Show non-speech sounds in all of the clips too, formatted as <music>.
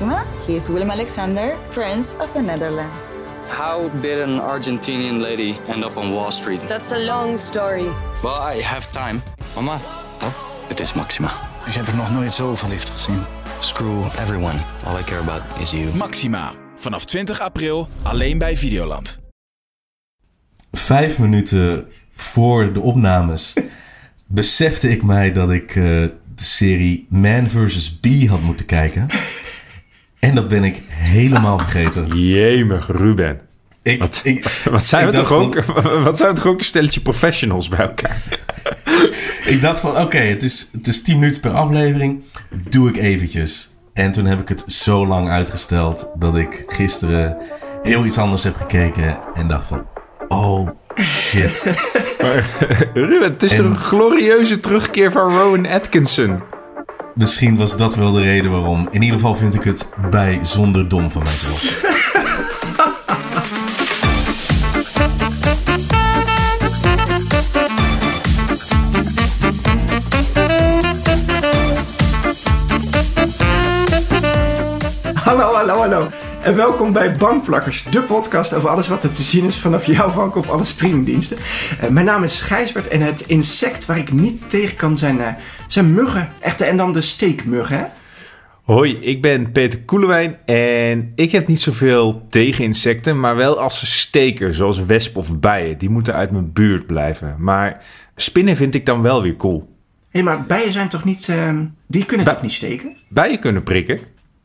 Maxima. He is Willem Alexander, Prince of the Netherlands. How did an Argentinian lady end up on Wall Street? That's a long story. Well, I have time. Mama, Oh, het is Maxima. ik heb er nog nooit zo verliefd gezien. Screw everyone. All I care about is you. Maxima. Vanaf 20 april alleen bij Videoland. Vijf minuten voor de opnames besefte ik mij dat ik eh, de serie Man vs. Bee had moeten kijken. En dat ben ik helemaal vergeten. Jemig, Ruben. Ik, Wat, ik- <laughs> wat, zijn ik we toch ook, <laughs> wat zijn we toch ook een stelletje professionals bij elkaar? <laughs> Ik dacht van, oké, het, is, het is 10 minuten per aflevering. Doe ik eventjes. En toen heb ik het zo lang uitgesteld dat ik gisteren heel iets anders heb gekeken. En dacht van, oh shit. Ruben, het is En- een glorieuze terugkeer van Rowan Atkinson. Misschien was dat wel de reden waarom. In ieder geval vind ik het bijzonder dom van mijzelf. Hallo, hallo, hallo. En welkom bij Bankplakkers, de podcast over alles wat er te zien is vanaf jouw bank op alle streamingdiensten. Eh, mijn naam is Gijsbert en het insect waar ik niet tegen kan zijn, eh, zijn muggen. Echte en dan de steekmuggen, hè? Hoi, ik ben Peter Koelewijn en ik heb niet zoveel tegen insecten, maar wel als ze steken, zoals wespen of bijen. Die moeten uit mijn buurt blijven. Maar spinnen vind ik dan wel weer cool. Hé, maar bijen zijn toch niet... eh, die kunnen Bij- toch niet steken? Bijen kunnen prikken.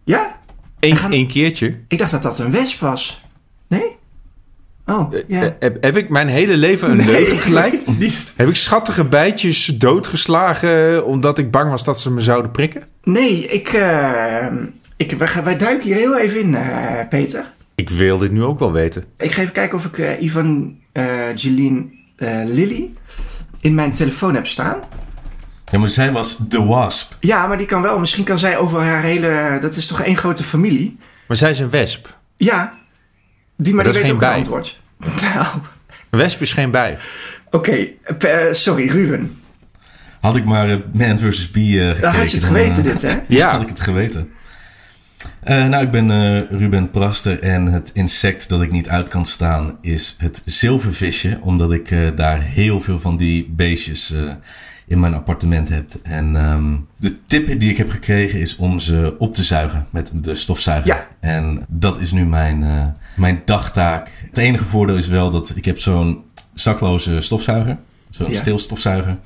Ja? Eén gaan- keertje. Ik dacht dat dat een wesp was. Nee? Oh, ja. Eh, Heb, heb ik mijn hele leven een Nee, leugen gelijk? <laughs> Niet. Heb ik schattige bijtjes doodgeslagen omdat ik bang was dat ze me zouden prikken? Nee, ik... eh, ik wij, duiken hier heel even in, eh, Peter. Ik wil dit nu ook wel weten. Ik ga even kijken of ik eh, Ivan eh Jeline eh, Lilly in mijn telefoon heb staan. Ja, maar zij was The Wasp. Ja, maar die kan wel. Misschien kan zij over haar hele... Dat is toch één grote familie? Maar zij is een wesp. Ja. Die, maar die weet ook het antwoord. <laughs> Nou, Een wesp is geen bij. oké. eh, sorry, Ruben. Had ik maar eh, Man vs. Bee gekeken. Dan had je het geweten, dit, hè? <laughs> Ja. had ik het geweten. Eh, nou, ik ben eh, Ruben Praster en het insect dat ik niet uit kan staan is het zilvervisje. Omdat ik eh, daar heel veel van die beestjes eh, in mijn appartement heb. En ehm, de tip die ik heb gekregen is om ze op te zuigen met de stofzuiger. Ja. En dat is nu mijn, eh, mijn dagtaak. Het enige voordeel is wel dat ik heb zo'n zakloze stofzuiger. Zo'n Ja. stilstofzuiger.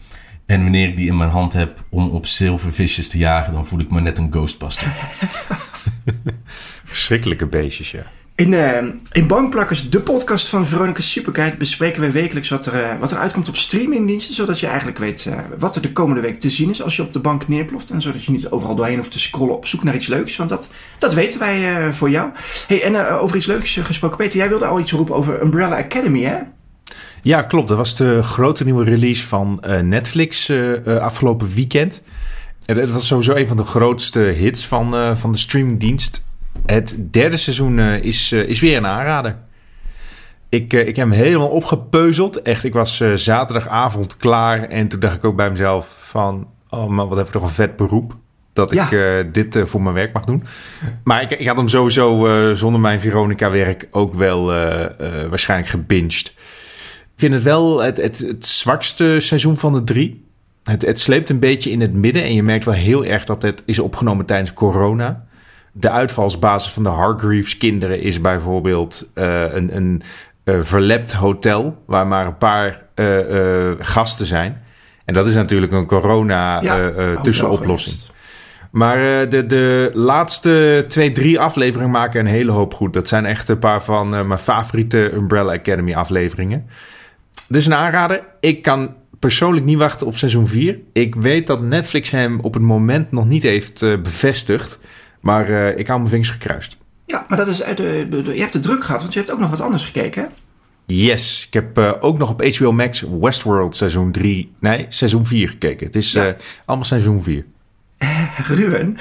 En wanneer ik die in mijn hand heb om op zilvervisjes te jagen, dan voel ik me net een ghostbuster. <laughs> Verschrikkelijke beestjes, ja. In, eh, in Bankplakkers, de podcast van Veronica Superkite, bespreken wij wekelijks wat er, eh, wat er uitkomt op streamingdiensten. Zodat je eigenlijk weet eh, wat er de komende week te zien is als je op de bank neerploft. En zodat je niet overal doorheen hoeft te scrollen op zoek naar iets leuks. Want dat, dat weten wij voor jou. Hey, en over iets leuks gesproken. Peter, jij wilde al iets roepen over Umbrella Academy, hè? Ja, klopt. Dat was de grote nieuwe release van Netflix afgelopen weekend. En dat was sowieso een van de grootste hits van, van de streamingdienst. Het derde seizoen eh, is, eh, is weer een aanrader. Ik, eh, ik heb hem helemaal opgepeuzeld. Echt, ik was zaterdagavond klaar. En toen dacht ik ook bij mezelf van... Oh man, wat heb ik toch een vet beroep. Dat Ja. ik dit voor mijn werk mag doen. Maar ik, ik had hem sowieso zonder mijn Veronica-werk ook wel waarschijnlijk gebinged. Ik vind het wel het, het, het zwakste seizoen van de drie. Het, het sleept een beetje in het midden. En je merkt wel heel erg dat het is opgenomen tijdens corona. De uitvalsbasis van de Hargreaves kinderen is bijvoorbeeld eh, een, een eh, verlept hotel. Waar maar een paar eh, gasten zijn. En dat is natuurlijk een corona Ja, tussenoplossing. Maar de, de laatste twee, drie afleveringen maken een hele hoop goed. Dat zijn echt een paar van mijn favoriete Umbrella Academy afleveringen. Dus een aanrader. Ik kan persoonlijk niet wachten op seizoen 4. Ik weet dat Netflix hem op het moment nog niet heeft bevestigd. Maar eh, ik hou mijn vingers gekruist. Ja, maar dat is uit de, de- je hebt het druk gehad, want je hebt ook nog wat anders gekeken, hè? Yes, ik heb eh, ook nog op HBO Max Westworld seizoen 3, nee, seizoen 4 gekeken. Het is Ja. eh, allemaal seizoen 4. Ruben,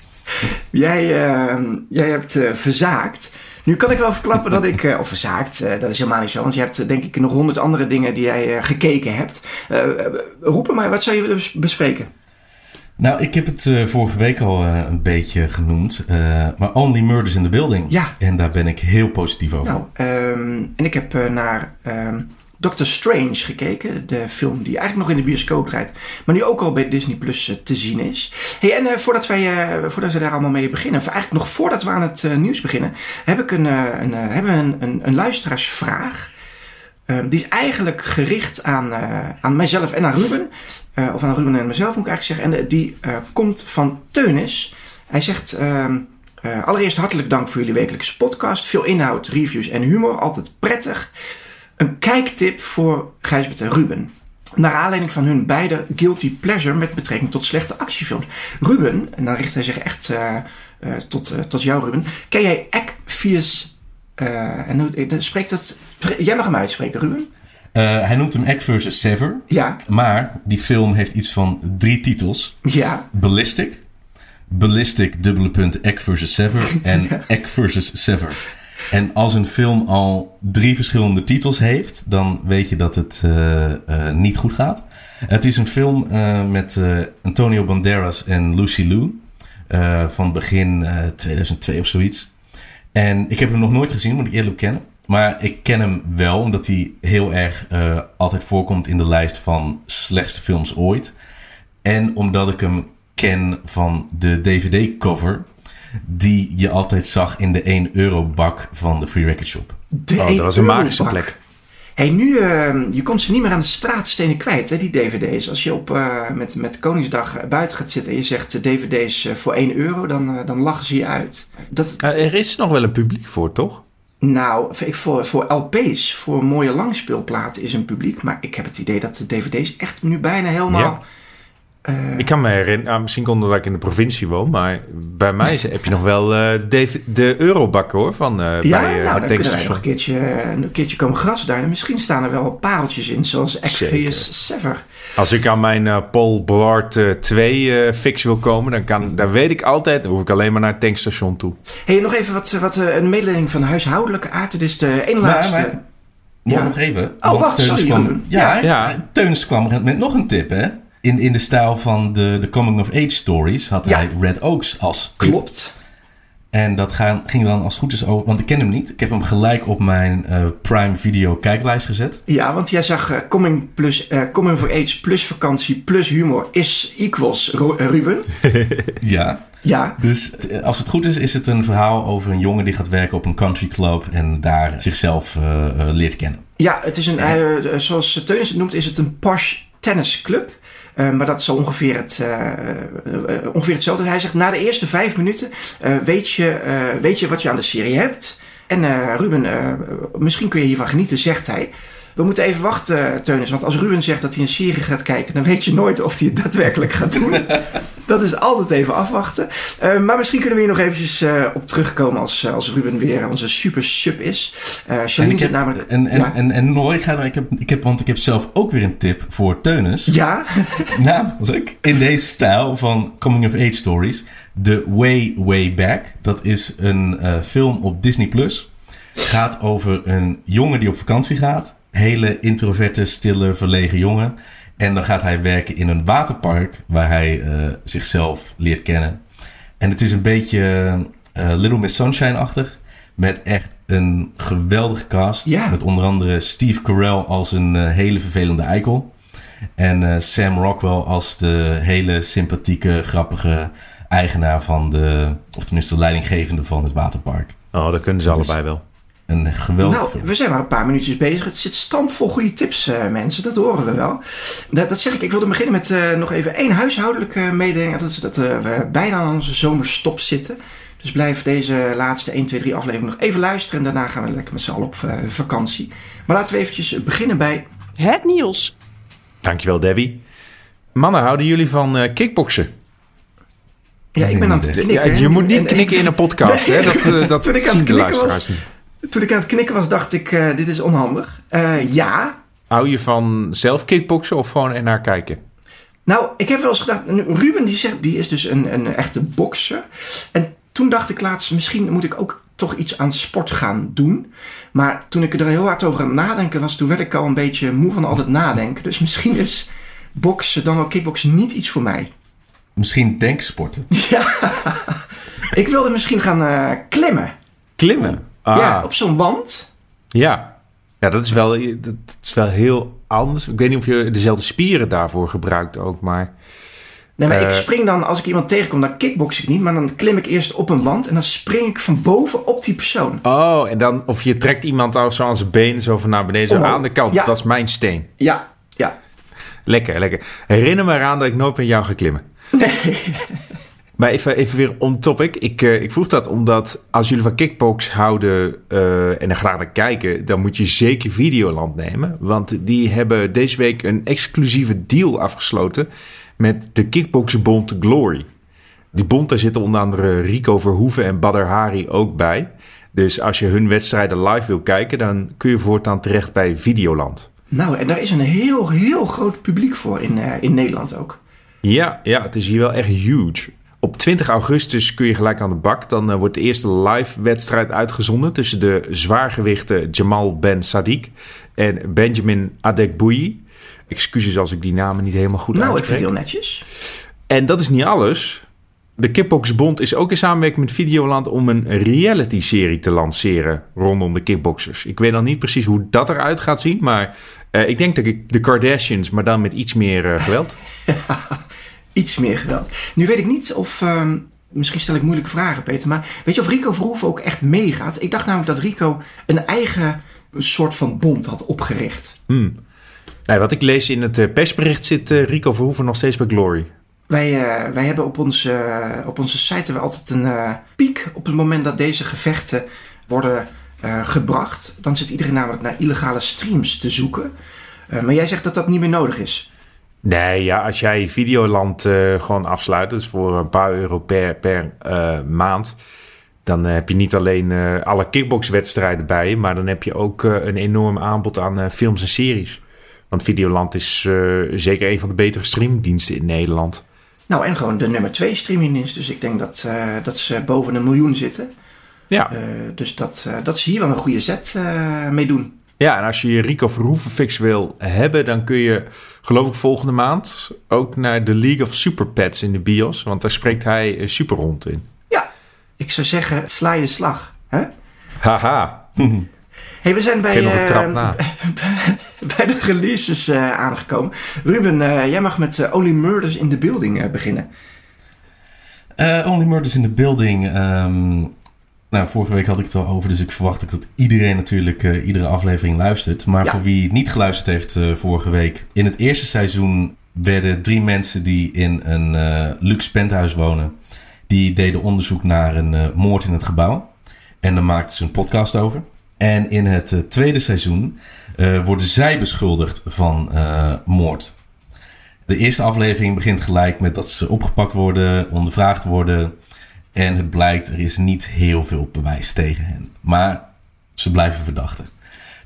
<laughs> jij, eh, jij hebt verzaakt. Nu kan ik wel verklappen dat ik, of verzaakt, dat is helemaal niet zo. Want je hebt denk ik nog honderd andere dingen die jij gekeken hebt. Eh, eh, roep maar, wat zou je willen bes- bespreken? Nou, ik heb het eh, vorige week al eh, een beetje genoemd. eh, maar Only Murders in the Building. Ja. En daar ben ik heel positief over. Nou, ehm, en ik heb naar ehm, Doctor Strange gekeken. De film die eigenlijk nog in de bioscoop draait. Maar nu ook al bij Disney Plus te zien is. Hey, en voordat, wij, voordat we daar allemaal mee beginnen. Of eigenlijk nog voordat we aan het nieuws beginnen. Heb ik een, een, hebben we een, een, een luisteraarsvraag. Ehm, die is eigenlijk gericht aan, eh, aan mijzelf en aan Ruben. Eh, of aan Ruben en mezelf moet ik eigenlijk zeggen. En die eh, komt van Teunis. Hij zegt... ehm, eh, allereerst hartelijk dank voor jullie wekelijkse podcast. Veel inhoud, reviews en humor. Altijd prettig. Een kijktip voor Gijsbert en Ruben. Naar aanleiding van hun beide guilty pleasure met betrekking tot slechte actiefilms. Ruben, en dan richt hij zich echt tot, tot jou Ruben. Ken jij Ekvius... eh en hoe dan spreekt dat... Jij mag hem uitspreken Ruben. Eh, hij noemt hem Egg vs. Sever. Ja, Maar die film heeft iets van drie titels. ja. Ballistic. Ballistic, dubbele punt, Egg vs. Sever. <laughs> En Egg vs. Sever. En als een film al drie verschillende titels heeft, dan weet je dat het eh, eh, niet goed gaat. Het is een film eh, met eh, Antonio Banderas en Lucy Liu. eh, van begin eh, 2002 of zoiets. En ik heb hem nog nooit gezien, moet ik eerlijk kennen. Maar ik ken hem wel, omdat hij heel erg eh, altijd voorkomt in de lijst van slechtste films ooit. En omdat ik hem ken van de DVD-cover, die je altijd zag in de 1 euro bak van de Free Record Shop. De Oh, dat was een magische plek. Hey, nu, eh, je komt ze niet meer aan de straatstenen kwijt, hè, die dvd's. Als je op, eh, met, met Koningsdag eh, buiten gaat zitten en je zegt eh, dvd's voor 1 euro, dan, dan lachen ze je uit. Dat, er is nog wel een publiek voor, toch? nou, ik- voor, voor LP's, voor mooie langspeelplaten is een publiek. Maar ik heb het idee dat de dvd's echt nu bijna helemaal... Ja. Ik kan me herinneren, nou, misschien komt het omdat ik in de provincie woon, maar bij mij heb je nog wel eh, de, de eurobak hoor, van eh ja, bij eh, nou, het dan kunnen wij nog een keertje, een keertje komen grasduinen. Misschien staan er wel pareltjes in, zoals Exvius Sever. Als ik aan mijn Paul Blart eh, 2 eh, fix wil komen, dan, kan, dan weet ik altijd, dan hoef ik alleen maar naar het tankstation toe. hey, nog even wat, wat een mededeling van huishoudelijke aard. Dit is de ene Maar- laatste... maar- Nog, Ja. nog even. Oh, wacht, Teunis sorry, kwam, ja, Ja. Ja. Teunis kwam met nog een tip, hè? In, in de stijl van de, de Coming of Age stories had Ja. hij Red Oaks als tip. Klopt. En dat gaan, ging dan als goed is over, want ik ken hem niet. Ik heb hem gelijk op mijn eh, Prime Video kijklijst gezet. Ja, want jij zag eh, coming, plus, eh, coming for Age plus vakantie plus humor is equals Ruben. <laughs> Ja. Ja, Dus als het goed is, is het een verhaal over een jongen die gaat werken op een country club en daar zichzelf leert kennen. ja het is een, zoals Teunis het noemt, is het een posh tennisclub. Eh, maar dat is ongeveer, het, eh, eh, ongeveer hetzelfde. Hij zegt, na de eerste vijf minuten weet, je, weet je wat je aan de serie hebt. En Ruben, misschien kun je hiervan genieten, zegt hij. We moeten even wachten, Teunis. Want als Ruben zegt dat hij een serie gaat kijken... dan weet je nooit of hij het daadwerkelijk gaat doen. <laughs> dat is altijd even afwachten. Eh, maar misschien kunnen we hier nog eventjes eh, op terugkomen... Als, eh, als Ruben weer onze super sub is. Eh En ik heb, namelijk... en, en, ja. en, en Noor, ik ga, ik heb, ik heb, want ik heb zelf ook weer een tip voor Teunis. ja, <laughs> Namelijk in deze stijl van Coming of Age Stories. The Way Way Back. Dat is een eh, film op Disney Plus. Gaat over een jongen die op vakantie gaat. Hele introverte, stille, verlegen jongen. En dan gaat hij werken in een waterpark waar hij eh, zichzelf leert kennen. En het is een beetje eh, Little Miss Sunshine-achtig. Met echt een geweldige cast. Ja. Met onder andere Steve Carell als een eh, hele vervelende eikel. En eh, Sam Rockwell als de hele sympathieke, grappige eigenaar van de... Of tenminste leidinggevende van het waterpark. Oh, dat kunnen ze Dat is- allebei wel. Een geweldige nou, film. we zijn maar een paar minuutjes bezig. Het zit stampvol goede tips, eh, mensen. Dat horen we wel. Dat, dat zeg ik. Ik wilde beginnen met eh, nog even één huishoudelijke mededeling. Dat is dat eh, we bijna aan onze zomerstop zitten. Dus blijf deze laatste 1, 2, 3 aflevering nog even luisteren. En daarna gaan we lekker met z'n allen op eh, vakantie. Maar laten we eventjes beginnen bij... Het nieuws. Dankjewel, Debbie. Mannen, houden jullie van eh kickboksen? Ja, ik ben aan het Ja, Ja, knikken. je moet niet En- knikken in een podcast, Nee. hè? Dat, eh, <laughs> dat Toen ik aan zien het de knikken luisteraars was- niet. Toen ik aan het knikken was, dacht ik, eh, dit is onhandig. Eh, ja, Hou je van zelf kickboksen of gewoon er naar kijken? Nou, ik heb wel eens gedacht, Ruben die, zegt, die is dus een, een echte bokser. En toen dacht ik laatst, misschien moet ik ook toch iets aan sport gaan doen. Maar toen ik er heel hard over aan het nadenken was, toen werd ik al een beetje moe van al het nadenken. Dus misschien is boksen, dan wel kickboksen, niet iets voor mij. Misschien denksporten. <laughs> Ja, ik wilde misschien gaan eh, klimmen. Klimmen? Ah, Ja, op zo'n wand. ja. Ja, dat is, wel, dat is wel heel anders. Ik weet niet of je dezelfde spieren daarvoor gebruikt ook, maar... Nee, maar ik Eh. spring dan, als ik iemand tegenkom, dan kickbox ik niet. Maar dan klim ik eerst op een wand en dan spring ik van boven op die persoon. Oh, en dan of je trekt iemand al zo aan zijn benen zo van naar beneden, zo aan de kant. Ja. Dat is mijn steen. Ja, ja. Lekker, lekker. Herinner me eraan dat ik nooit met jou ga klimmen. Nee. <laughs> Maar even, even weer on topic. Ik, eh, ik vroeg dat omdat als jullie van kickbox houden eh, en er graag naar kijken, dan moet je zeker Videoland nemen. Want die hebben deze week een exclusieve deal afgesloten met de Kickboxbond Glory. Die bond, daar zitten onder andere Rico Verhoeven en Badr Hari ook bij. Dus als je hun wedstrijden live wil kijken, dan kun je voortaan terecht bij Videoland. Nou, en daar is een heel, heel groot publiek voor in, eh, in Nederland ook. Ja, ja, het is hier wel echt huge. Op 20 augustus kun je gelijk aan de bak. Dan eh, wordt de eerste live wedstrijd uitgezonden tussen de zwaargewichten Jamal Ben Sadiq en Benjamin Adekbouyi. Excuses als ik die namen niet helemaal goed Nou, ik vind het heel netjes. En dat is niet alles. De Kickboxbond is ook in samenwerking met Videoland om een reality-serie te lanceren rondom de kickboxers. Ik weet nog niet precies hoe dat eruit gaat zien, maar eh, ik denk dat ik de Kardashians, maar dan met iets meer eh, geweld. <laughs> Iets meer geweld. Nu weet ik niet of... ehm, misschien stel ik moeilijke vragen, Peter. Maar weet je of Rico Verhoeven ook echt meegaat? Ik dacht namelijk dat Rico een eigen soort van bond had opgericht. Hmm. Nee, wat ik lees in het eh, persbericht zit eh, Rico Verhoeven nog steeds bij Glory. Wij, eh, wij hebben op onze, op onze site we altijd een piek op het moment dat deze gevechten worden gebracht. Dan zit iedereen namelijk naar illegale streams te zoeken. Maar jij zegt dat dat niet meer nodig is. Nee, ja, als jij Videoland eh, gewoon afsluit, dus voor een paar euro per, per eh, maand, dan eh, heb je niet alleen alle kickboxwedstrijden bij je, maar dan heb je ook een enorm aanbod aan films en series. Want Videoland is zeker een van de betere streamingdiensten in Nederland. Nou, en gewoon de nummer 2 streamingdienst. Dus ik denk dat, dat ze boven een miljoen zitten. Ja. Dus dat, dat ze hier wel een goede zet mee doen. Ja, en als je je Rico Verhoeven fix wil hebben, dan kun je, geloof ik, volgende maand ook naar de League of Super Pets in de bios, want daar spreekt hij eh, super rond in. Ja, ik zou zeggen, sla je slag. Hè? Haha, <laughs> Hey, we zijn bij, geef nog een trap na. <laughs> bij de releases eh, aangekomen. Ruben, eh, jij mag met Only Murders in the Building eh, beginnen. Eh, Only Murders in the Building. ehm, nou, vorige week had ik het al over, dus ik verwacht ook dat iedereen natuurlijk eh, iedere aflevering luistert. Maar Ja. voor wie niet geluisterd heeft eh, vorige week. In het eerste seizoen werden drie mensen die in een eh, luxe penthouse wonen. Die deden onderzoek naar een moord in het gebouw. En daar maakten ze een podcast over. En in het tweede seizoen worden zij beschuldigd van moord. De eerste aflevering begint gelijk met dat ze opgepakt worden, ondervraagd worden. En het blijkt, er is niet heel veel bewijs tegen hen. Maar ze blijven verdachten.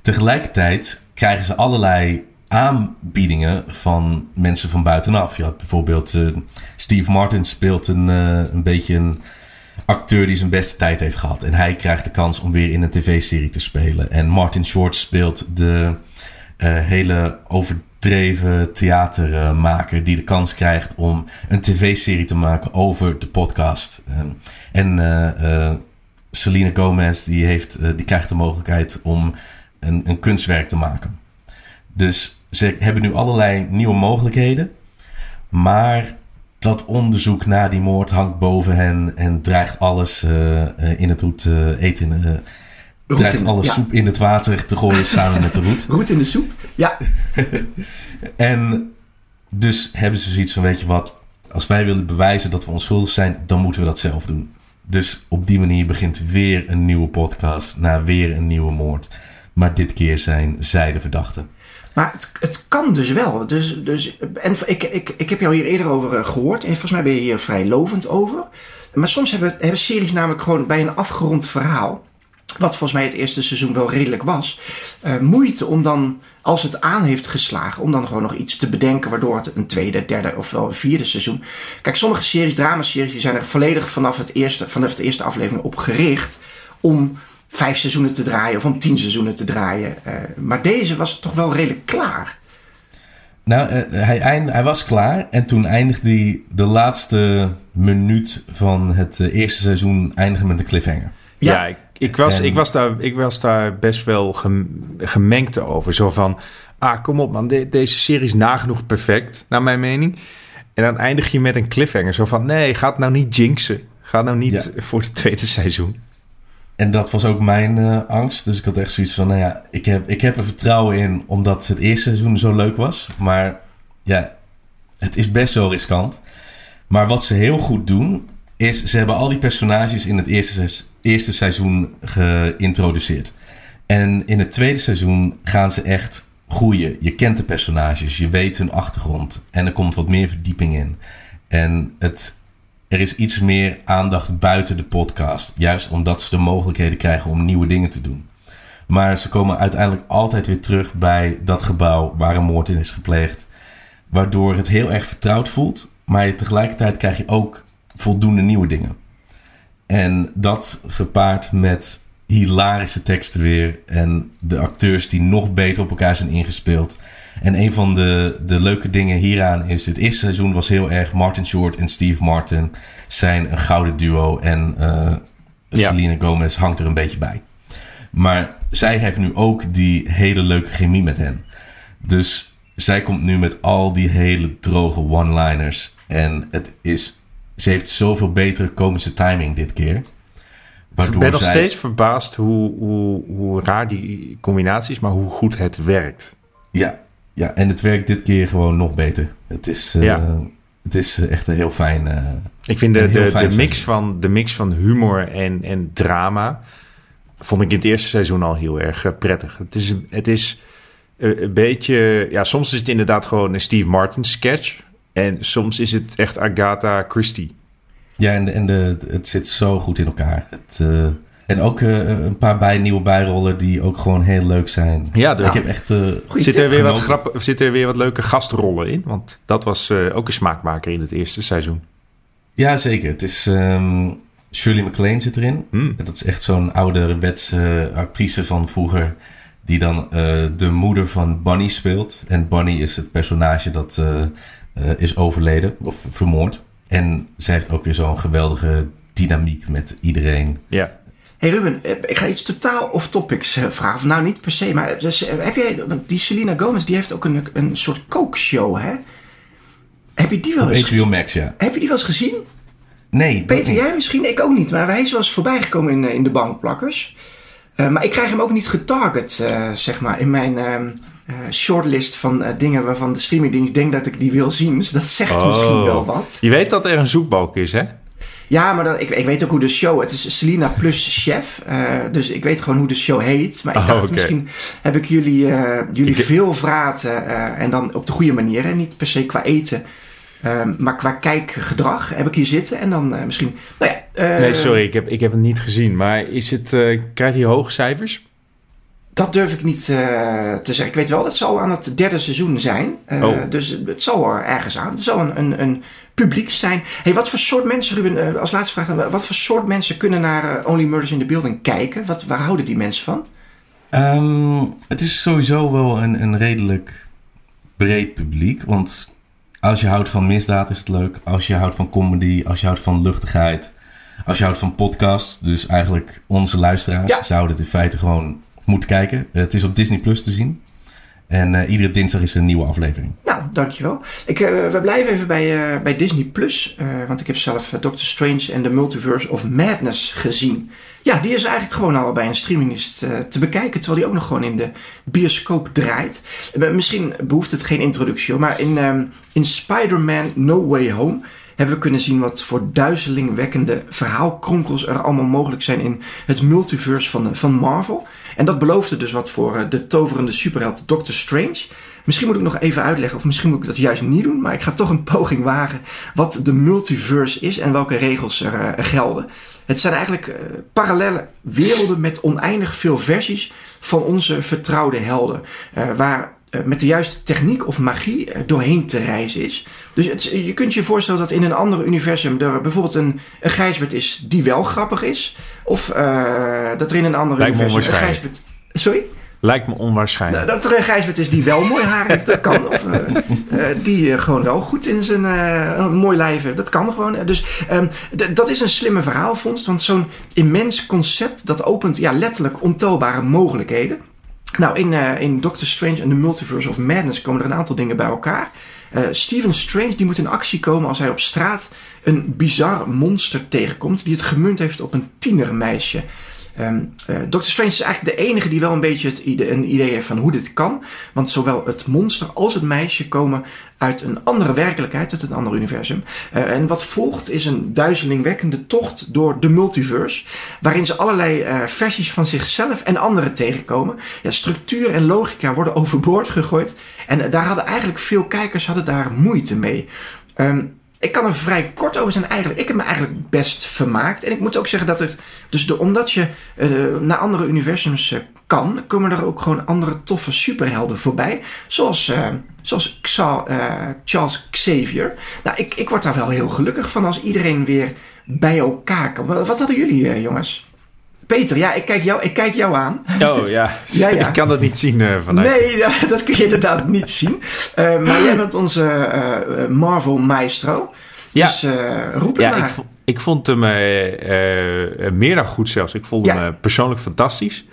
Tegelijkertijd krijgen ze allerlei aanbiedingen van mensen van buitenaf. Je had bijvoorbeeld eh, Steve Martin speelt een, eh, een beetje een acteur die zijn beste tijd heeft gehad. En hij krijgt de kans om weer in een tv-serie te spelen. En Martin Short speelt de eh, hele overdreven theatermaker die de kans krijgt om een tv-serie te maken over de podcast. Ehm, en eh, eh, Selena Gomez die, heeft, eh, die krijgt de mogelijkheid om een, een kunstwerk te maken. Dus ze hebben nu allerlei nieuwe mogelijkheden. Maar dat onderzoek naar die moord hangt boven hen en dreigt alles eh, eh, in het roet eh, eten. Roet alle ja. soep in het water te gooien samen met de roet. <laughs> Roet in de soep? Ja. <laughs> En dus hebben ze zoiets van, weet je wat, als wij willen bewijzen dat we onschuldig zijn, dan moeten we dat zelf doen. Dus op die manier begint weer een nieuwe podcast, na weer een nieuwe moord. Maar dit keer zijn zij de verdachten. Maar het, het kan dus wel. Dus, dus, en ik, ik, ik heb jou hier eerder over eh, gehoord. En volgens mij ben je hier vrij lovend over. Maar soms hebben, hebben series namelijk gewoon bij een afgerond verhaal. Wat volgens mij het eerste seizoen wel redelijk was. eh, moeite om dan, als het aan heeft geslagen, om dan gewoon nog iets te bedenken. Waardoor het een tweede, derde of wel een vierde seizoen. Kijk, sommige series, dramaseries, die zijn er volledig vanaf, het eerste, vanaf de eerste aflevering op gericht. Om vijf seizoenen te draaien of om tien seizoenen te draaien. Eh, maar deze was toch wel redelijk klaar. Nou, eh, hij, eind, hij was klaar en toen eindigde hij de laatste minuut van het eerste seizoen eindigen met een cliffhanger. Ja, Ja. ik, ik, was, En- ik, was daar, ik was daar best wel gem- gemengd over. Zo van, ah, kom op man, de- deze serie is nagenoeg perfect, naar mijn mening. En dan eindig je met een cliffhanger. Zo van, nee, ga het nou niet jinxen. Ga nou niet voor het tweede seizoen. En dat was ook mijn eh, angst. Dus ik had echt zoiets van, nou ja, ik heb, ik heb er vertrouwen in omdat het eerste seizoen zo leuk was. Maar ja, het is best wel riskant. Maar wat ze heel goed doen, is ze hebben al die personages in het eerste, eerste seizoen geïntroduceerd. En in het tweede seizoen gaan ze echt groeien. Je kent de personages, je weet hun achtergrond. En er komt wat meer verdieping in. En het, er is iets meer aandacht buiten de podcast. Juist omdat ze de mogelijkheden krijgen om nieuwe dingen te doen. Maar ze komen uiteindelijk altijd weer terug bij dat gebouw waar een moord in is gepleegd. Waardoor het heel erg vertrouwd voelt. Maar tegelijkertijd krijg je ook voldoende nieuwe dingen. En dat gepaard met hilarische teksten weer. En de acteurs die nog beter op elkaar zijn ingespeeld. En een van de, de leuke dingen hieraan is... Het eerste seizoen was heel erg... Martin Short en Steve Martin zijn een gouden duo. En Ja. Selena Gomez hangt er een beetje bij. Maar zij heeft nu ook die hele leuke chemie met hen. Dus zij komt nu met al die hele droge one-liners. En het is, ze heeft zoveel betere komische timing dit keer. Ik ben nog steeds verbaasd hoe, hoe, hoe raar die combinatie is, maar hoe goed het werkt. Ja, ja, en het werkt dit keer gewoon nog beter. Het is, eh, Ja. het is eh, echt een heel fijn... eh, Ik vind de, de, mix van, de mix van humor en, en drama vond ik in het eerste seizoen al heel erg prettig. Het is, het is een beetje... Ja, soms is het inderdaad gewoon een Steve Martin sketch. En soms is het echt Agatha Christie. ja, en, de- en de, het zit zo goed in elkaar. Het, eh, en ook eh, een paar bij, nieuwe bijrollen die ook gewoon heel leuk zijn. Ja, de- Ik heb echt... eh, Goeie Zitten er, weer wat genoten. grap, zitten er weer wat leuke gastrollen in? Want dat was eh, ook een smaakmaker in het eerste seizoen. Ja, zeker. Het is... ehm, Shirley MacLaine zit erin. Hmm. Dat is echt zo'n ouderwetse actrice van vroeger. Die dan eh, de moeder van Bunny speelt. En Bunny is het personage dat eh, eh, is overleden of vermoord. En zij heeft ook weer zo'n geweldige dynamiek met iedereen. Ja. Hey Ruben, eh, ik ga iets totaal off-topics eh, vragen. Of nou, niet per se, maar dus, eh, heb jij, want die Selena Gomez, die heeft ook een, een soort kookshow, hè? Heb je die wel Op eens HBO gezien? Max, ja. Heb je die wel eens gezien? Nee, Peter, niet. jij misschien? Ik ook niet, maar hij is wel eens voorbij gekomen in, eh, in de bankplakkers. Eh, maar ik krijg hem ook niet getarget, eh, zeg maar, in mijn ehm, eh, shortlist van eh, dingen waarvan de streamingdienst denkt dat ik die wil zien. Dus dat zegt Oh. misschien wel wat. Je weet dat er een zoekbalk is, hè? Ja, maar ik, ik weet ook hoe de show... Het is Selena plus chef. eh, dus ik weet gewoon hoe de show heet. Maar ik Oh, dacht, misschien heb ik jullie, jullie Ik- veel vraten. en dan op de goede manier. Hè? Niet per se qua eten. ehm, maar qua kijkgedrag heb ik hier zitten. En dan misschien... Nou ja, Nee, sorry, ik heb, ik heb het niet gezien. Maar is het, krijgt hij hoge cijfers? Dat durf ik niet eh, te zeggen. Ik weet wel dat ze al aan het derde seizoen zijn. Eh, Oh. Dus het zal er ergens aan. Het zal een, een, een publiek zijn. Hey, wat voor soort mensen, Ruben, eh, als laatste vraag dan. Wat voor soort mensen kunnen naar Only Murders in the Building kijken? Wat, waar houden die mensen van? Ehm, het is sowieso wel een, een redelijk breed publiek. Want als je houdt van misdaad is het leuk. Als je houdt van comedy, als je houdt van luchtigheid. Als je houdt van podcasts. Dus eigenlijk onze luisteraars Ja. zouden het in feite gewoon moeten kijken. Het is op Disney Plus te zien. En eh, iedere dinsdag is er een nieuwe aflevering. Nou, dankjewel. Ik, eh, we blijven even bij, eh, bij Disney Plus. eh, want ik heb zelf eh, Doctor Strange en The Multiverse of Madness gezien. Ja, die is eigenlijk gewoon al bij een streamingdienst eh, te bekijken. Terwijl die ook nog gewoon in de bioscoop draait. Eh, misschien behoeft het geen introductie. Maar in, ehm, in Spider-Man No Way Home hebben we kunnen zien wat voor duizelingwekkende verhaalkronkels er allemaal mogelijk zijn in het multiverse van, van Marvel. En dat beloofde dus wat voor eh, de toverende superheld Doctor Strange. Misschien moet ik nog even uitleggen, of misschien moet ik dat juist niet doen, maar ik ga toch een <laughs> poging wagen wat de multiverse is en welke regels er eh, gelden. Het zijn eigenlijk eh, parallele werelden met oneindig veel versies van onze vertrouwde helden, eh, waar eh, met de juiste techniek of magie eh, doorheen te reizen is. Dus het, je kunt je voorstellen dat in een ander universum er bijvoorbeeld een, een Gijsbert is die wel grappig is, of eh, dat er in een ander Lijkt universum een. Gijsbert... Sorry? Lijkt me onwaarschijnlijk. Dat er een Gijsbert is die wel mooi haar heeft, dat kan. Of eh, <laughs> eh, die eh, gewoon wel goed in zijn eh, mooi lijf heeft, dat kan gewoon. Dus ehm, dat is een slimme verhaalvondst, want zo'n immens concept, dat opent ja, letterlijk ontelbare mogelijkheden. Nou, in, eh, in Doctor Strange and the Multiverse of Madness komen er een aantal dingen bij elkaar. Eh, Stephen Strange die moet in actie komen als hij op straat een bizar monster tegenkomt... die het gemunt heeft op een tienermeisje. Eh, Doctor Strange is eigenlijk de enige die wel een beetje het een idee heeft van hoe dit kan. Want zowel het monster als het meisje komen uit een andere werkelijkheid, uit een ander universum. Eh, en wat volgt is een duizelingwekkende tocht door de multiverse. Waarin ze allerlei eh, versies van zichzelf en anderen tegenkomen. Ja, structuur en logica worden <laughs> overboord gegooid. En daar hadden eigenlijk veel kijkers hadden daar moeite mee. Ehm, ik kan er vrij kort over zijn eigenlijk. Ik heb me eigenlijk best vermaakt. En ik moet ook zeggen dat het... Dus de, omdat je eh, naar andere universums eh, kan... komen er ook gewoon andere toffe superhelden voorbij. Zoals, eh, zoals Charles Xavier. Nou, ik, ik word daar wel heel gelukkig van als iedereen weer bij elkaar kan. Wat hadden jullie, jongens? Peter, ja, ik kijk jou, ik kijk jou aan. Oh ja. <laughs> Ja, ja. ik kan dat niet zien eh, vanuit. Nee, ja, <laughs> dat kun je inderdaad niet zien. Eh, maar jij bent onze eh, Marvel maestro. Ja. Dus eh, roep het Ja, maar. ik, vo- ik vond hem meer dan goed zelfs. Ik vond Ja. hem persoonlijk fantastisch.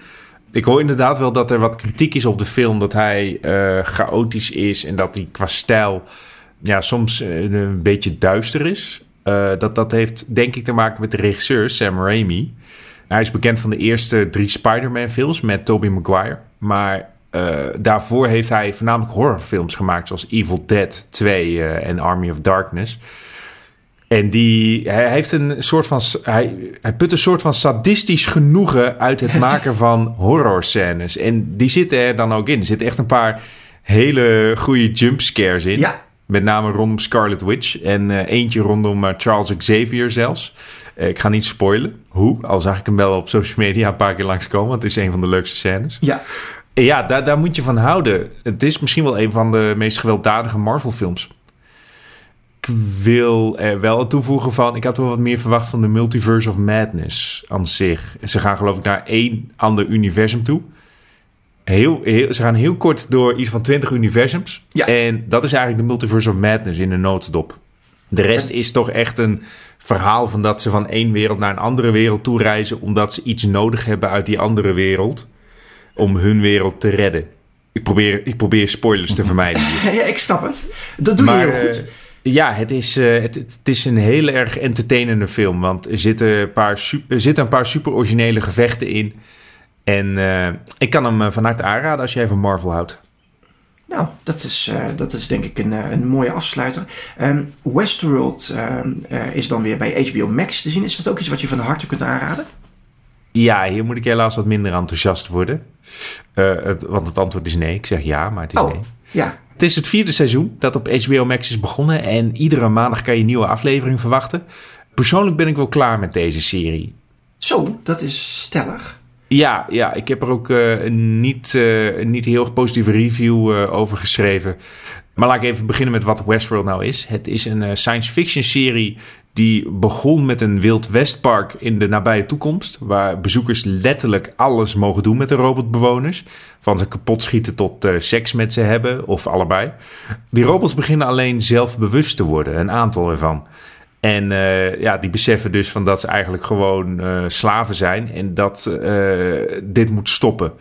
Ik hoor inderdaad wel dat er wat kritiek is op de film. Dat hij eh, chaotisch is en dat hij qua stijl ja, soms een beetje duister is. Eh, dat, dat heeft denk ik te maken met de regisseur Sam Raimi. Hij is bekend van de eerste drie Spider-Man films met Tobey Maguire. Maar eh, daarvoor heeft hij voornamelijk horrorfilms gemaakt... zoals Evil Dead 2 eh, en Army of Darkness... En die, hij heeft een soort van, hij, hij put een soort van sadistisch genoegen uit het <laughs> maken van horrorscènes. En die zitten er dan ook in. Er zitten echt een paar hele goede jumpscares in. Ja. Met name rondom Scarlet Witch en eh, eentje rondom Charles Xavier zelfs. Eh, ik ga niet spoilen hoe, al zag ik hem wel op social media een paar keer langskomen, want het is een van de leukste scènes. Ja, En ja, daar, daar moet je van houden. Het is misschien wel een van de meest gewelddadige Marvel-films. Ik wil er wel aan toevoegen van... Ik had wel wat meer verwacht van de Multiverse of Madness aan zich. Ze gaan geloof ik naar één ander universum toe. Heel, heel, ze gaan heel kort door iets van 20 universums. Ja. En dat is eigenlijk de Multiverse of Madness in een notendop. De rest is toch echt een verhaal van dat ze van één wereld naar een andere wereld toe reizen... omdat ze iets nodig hebben uit die andere wereld om hun wereld te redden. Ik probeer, ik probeer spoilers te vermijden hier. <laughs> ja, ik snap het. Dat doe je heel goed. eh, ja, het is, eh, het, het is een heel erg entertainende film. Want er zitten een paar, su- er zitten een paar super originele gevechten in. En eh, ik kan hem van harte aanraden als jij van Marvel houdt. Nou, dat is, eh, dat is denk ik een, eh, een mooie afsluiter. Ehm, Westworld ehm, eh, is dan weer bij HBO Max te zien. Is dat ook iets wat je van harte kunt aanraden? Ja, hier moet ik helaas wat minder enthousiast worden. Het- want het antwoord is nee. Ik zeg ja, maar het is Oh, nee. ja. Het is het vierde seizoen dat op HBO Max is begonnen. En iedere maandag kan je een nieuwe aflevering verwachten. Persoonlijk ben ik wel klaar met deze serie. Zo, dat is stellig. Ja, ja ik heb er ook een niet, eh, niet heel positieve review eh, over geschreven. Maar laat ik even beginnen met wat Westworld nou is. Het is een science fiction serie die begon met een Wild Westpark in de nabije toekomst. Waar bezoekers letterlijk alles mogen doen met de robotbewoners. Van ze kapot schieten tot seks met ze hebben of allebei. Die robots beginnen alleen zelfbewust te worden, een aantal ervan. En eh, ja, die beseffen dus van dat ze eigenlijk gewoon eh, slaven zijn en dat eh, dit moet stoppen.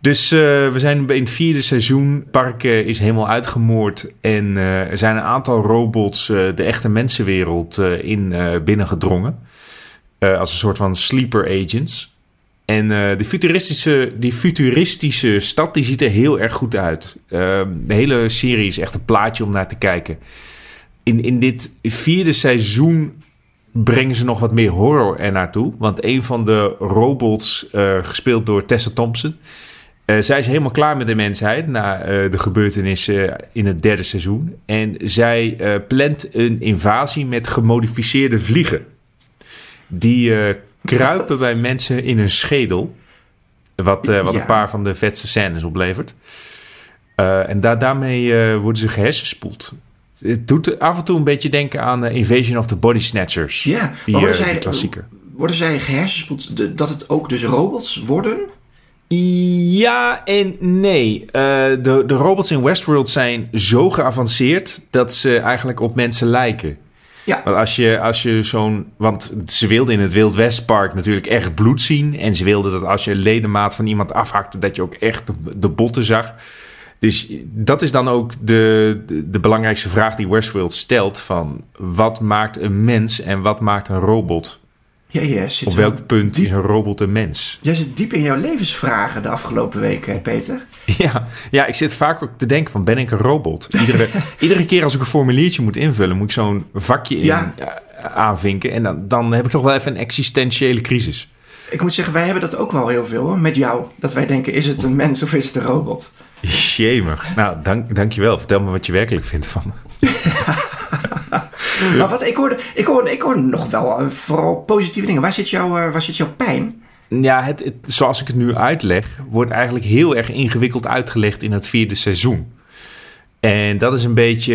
Dus we zijn in het vierde seizoen. Het park is helemaal uitgemoord. En er zijn een aantal robots de echte mensenwereld in binnengedrongen. Als een soort van sleeper agents. En de futuristische, die futuristische stad die ziet er heel erg goed uit. Eh, de hele serie is echt een plaatje om naar te kijken. In, in dit vierde seizoen brengen ze nog wat meer horror er naartoe. Want een van de robots, eh, gespeeld door Tessa Thompson... eh, zij is helemaal klaar met de mensheid na eh, de gebeurtenissen in het derde seizoen. En zij plant een invasie met gemodificeerde vliegen. Die kruipen bij mensen in hun schedel. Wat, wat Ja. een paar van de vetste scènes oplevert. En da daarmee worden ze gehersenspoeld. Het doet af en toe een beetje denken aan eh, Invasion of the Body Snatchers. Ja, die, maar worden eh, zij, die klassieker. worden zij gehersenspoeld dat het ook dus robots worden? Ja en nee. Uh, de, de robots in Westworld zijn zo geavanceerd dat ze eigenlijk op mensen lijken. Ja. Want als je, als je zo'n. Want ze wilden in het Wild Westpark natuurlijk echt bloed zien. En ze wilden dat als je een ledemaat van iemand afhakte, dat je ook echt de, de botten zag. Dus dat is dan ook de, de, de, belangrijkste vraag die Westworld stelt: van wat maakt een mens en wat maakt een robot? Ja, ja, zit Op welk punt diep, is een robot een mens? Jij zit diep in jouw levensvragen de afgelopen weken, Peter. <laughs> Ja, ja, ik zit vaak ook te denken van ben ik een robot? Iedere, <laughs> iedere keer als ik een formuliertje moet invullen, moet ik zo'n vakje in, Ja. aanvinken. En dan, dan heb ik toch wel even een existentiële crisis. Ik moet zeggen, wij hebben dat ook wel heel veel hoor, met jou. Dat wij denken, is het een mens of is het een robot? Jemig. Nou, dank, dankjewel. Vertel me wat je werkelijk vindt van me. <laughs> Maar wat, ik hoorde, ik hoorde, ik hoorde nog wel eh, vooral positieve dingen. Waar zit, jouw, eh, waar zit jouw pijn? Ja, het, het- zoals ik het nu uitleg, wordt eigenlijk heel erg ingewikkeld uitgelegd in het vierde seizoen. En dat is een beetje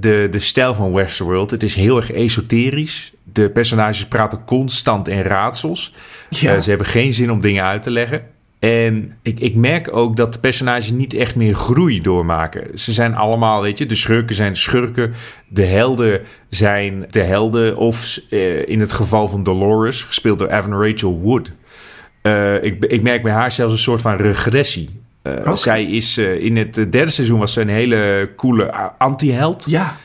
de, de stijl van Westworld. Het is heel erg esoterisch. De personages praten constant in raadsels. Ja. Eh, ze hebben geen zin om dingen uit te leggen. En ik, ik merk ook dat de personages niet echt meer groei doormaken. Ze zijn allemaal, weet je, de schurken zijn de schurken. De helden zijn de helden. Of eh, in het geval van Dolores, gespeeld door Evan Rachel Wood. Eh, ik, ik merk bij haar zelfs een soort van regressie. Eh. Zij is in het derde seizoen was ze een hele coole anti-held. Ja,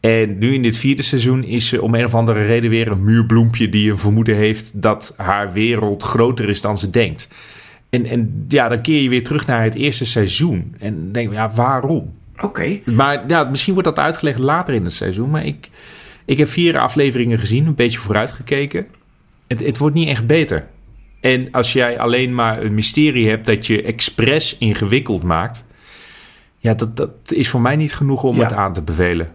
En nu in dit vierde seizoen is ze om een of andere reden weer een muurbloempje die een vermoeden heeft dat haar wereld groter is dan ze denkt. En, en ja, dan keer je weer terug naar het eerste seizoen. En denk je, ja, waarom? oké. Maar ja, misschien wordt dat uitgelegd later in het seizoen. Maar ik, ik heb vier afleveringen gezien, een beetje vooruitgekeken. Het, het wordt niet echt beter. En als jij alleen maar een mysterie hebt dat je expres ingewikkeld maakt. Ja, dat, dat is voor mij niet genoeg om Ja. het aan te bevelen.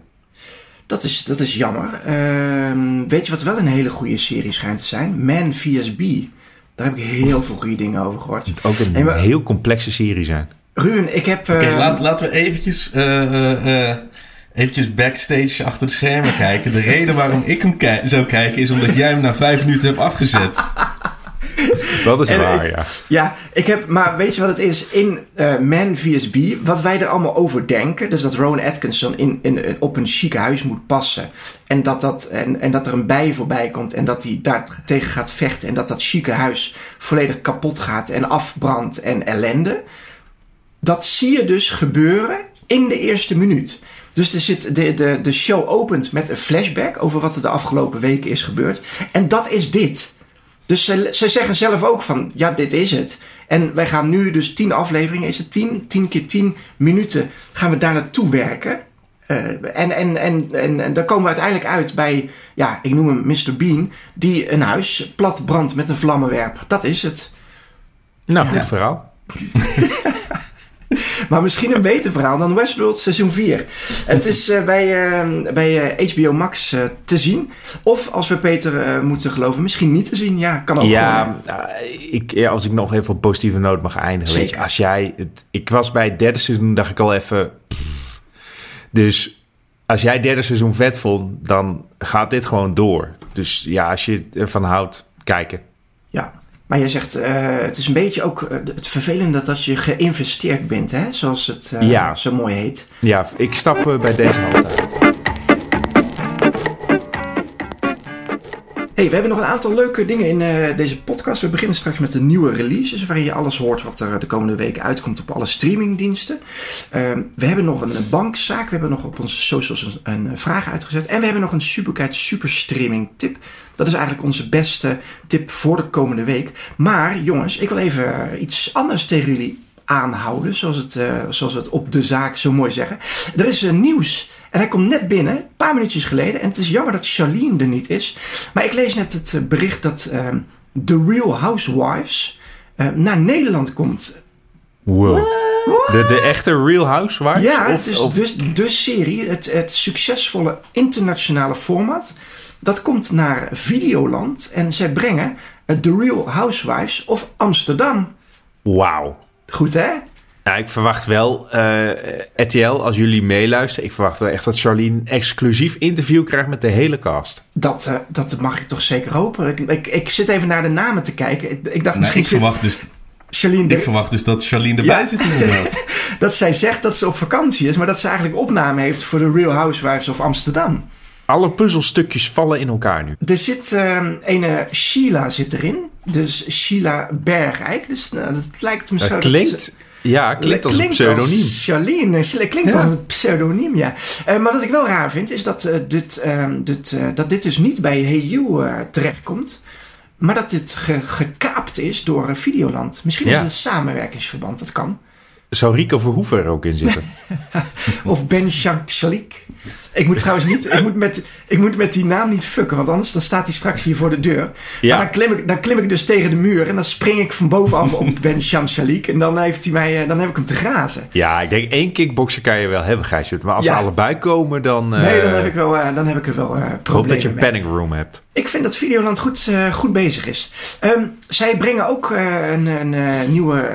Dat is, dat is jammer. Ehm, weet je wat wel een hele goede serie schijnt te zijn? Man vs. B. Daar heb ik heel veel goede dingen over gehoord. Ook een maar- heel complexe serie zijn. Ruben, ik heb... Oké, eh, laat, laten we eventjes, eh, eh, eh, eventjes backstage achter de schermen kijken. De reden waarom ik hem ki- zou kijken is omdat jij hem na vijf minuten hebt afgezet. <laughs> Dat is En waar, ik- ja. Ja, ik heb, maar weet je wat het is? In eh, Man vs. B, wat wij er allemaal over denken, dus dat Rowan Atkinson in, in, op een chique huis moet passen. En dat, dat, en, en dat er een bij voorbij komt en dat hij daar tegen gaat vechten. En dat dat chique huis volledig kapot gaat en afbrandt en ellende. Dat zie je dus gebeuren in de eerste minuut. Dus er zit, de, de, de show opent met een flashback over wat er de afgelopen weken is gebeurd. En dat is dit. Dus ze, ze zeggen zelf ook van, ja, dit is het. En wij gaan nu dus tien afleveringen, is het tien? Tien keer tien minuten gaan we daar naartoe werken. Eh, en, en, en, en, en dan komen we uiteindelijk uit bij, ja, ik noem hem Mr. Bean, die een huis plat brandt met een vlammenwerper. Dat is het. Nou, goed verhaal. <laughs> Maar misschien een beter verhaal dan Westworld seizoen 4. Het is eh, bij, eh, bij HBO Max eh, te zien. Of als we Peter moeten geloven, misschien niet te zien. Ja, kan ook Ja, ik, ja, als ik nog even op positieve noot mag eindigen. Weet je, Zeker. als jij het, ik was bij het derde seizoen, dacht ik al even. pff. Dus als jij het derde seizoen vet vond, dan gaat dit gewoon door. Dus ja, als je ervan houdt, kijken. Maar jij zegt, eh, het is een beetje ook eh, het vervelende dat als je geïnvesteerd bent, hè? zoals het eh, Ja. zo mooi heet. Ja, ik stap bij deze hand uit. We hebben nog een aantal leuke dingen in eh, deze podcast. We beginnen straks met de nieuwe releases, waarin je alles hoort wat er de komende weken uitkomt op alle streamingdiensten. Ehm, we hebben nog een, bankzaak, we hebben nog op onze socials een, vraag uitgezet. En we hebben nog een Superkite Superstreaming tip. Dat is eigenlijk onze beste tip voor de komende week. Maar jongens, ik wil even eh, iets anders tegen jullie aanhouden, zoals, het, eh, zoals we het op de zaak zo mooi zeggen. Er is nieuws en hij komt net binnen, een paar minuutjes geleden. En het is jammer dat Charlene er niet is. Maar ik lees net het eh, bericht dat ehm, The Real Housewives eh, naar Nederland komt. Wow. De, de echte Real Housewives? Ja, Of- dus, of- dus de serie, het, het succesvolle internationale format, dat komt naar Videoland. En zij brengen eh, The Real Housewives of Amsterdam. Wauw. Goed hè? Nou, ik verwacht wel, eh RTL, als jullie meeluisteren, ik verwacht wel echt dat Charlene een exclusief interview krijgt met de hele cast. Dat, eh, dat mag ik toch zeker hopen. Ik, ik, ik zit even naar de namen te kijken. Ik, ik dacht Nou, misschien ik zit... verwacht dus Charlene de- Ik verwacht dus dat Charlene erbij Ja. zit inderdaad. <laughs> dat zij zegt dat ze op vakantie is, maar dat ze eigenlijk opname heeft voor de Real Housewives of Amsterdam. Alle puzzelstukjes vallen in elkaar nu. Er zit ehm een Sheila zit erin. Dus Sheila Bergijk. Dus nou, dat lijkt me zo. Dat dat klinkt, ze- ja, klinkt als een Klinkt pseudoniem. als Charlene. Klinkt Ja. als een pseudoniem, ja. Eh, maar wat ik wel raar vind, is dat, eh, dit, ehm, dit, eh, dat dit dus niet bij Hey You terechtkomt. Maar dat dit ge- gekaapt is door Videoland. Misschien is het een samenwerkingsverband, dat kan. Zou Rico Verhoeven er ook in zitten? <laughs> Of Ben Shalik. Ik moet trouwens niet, ik moet, met, ik moet met die naam niet fucken, want anders dan staat hij straks hier voor de deur. Ja. Maar dan klim, ik, dan klim ik dus tegen de muur en dan spring ik van bovenaf op Ben Shalik. En dan, heeft hij mij, eh, dan heb ik hem te grazen. ja, ik denk één kickboxer kan je wel hebben, Gijsjut. Maar als Ja. ze allebei komen, dan... eh, Nee, dan heb ik, wel, eh, dan heb ik er wel eh ik hoop problemen dat je een panic room hebt. Ik vind dat Videoland goed, eh, goed bezig is. Ehm, zij brengen ook eh, een, een eh, nieuwe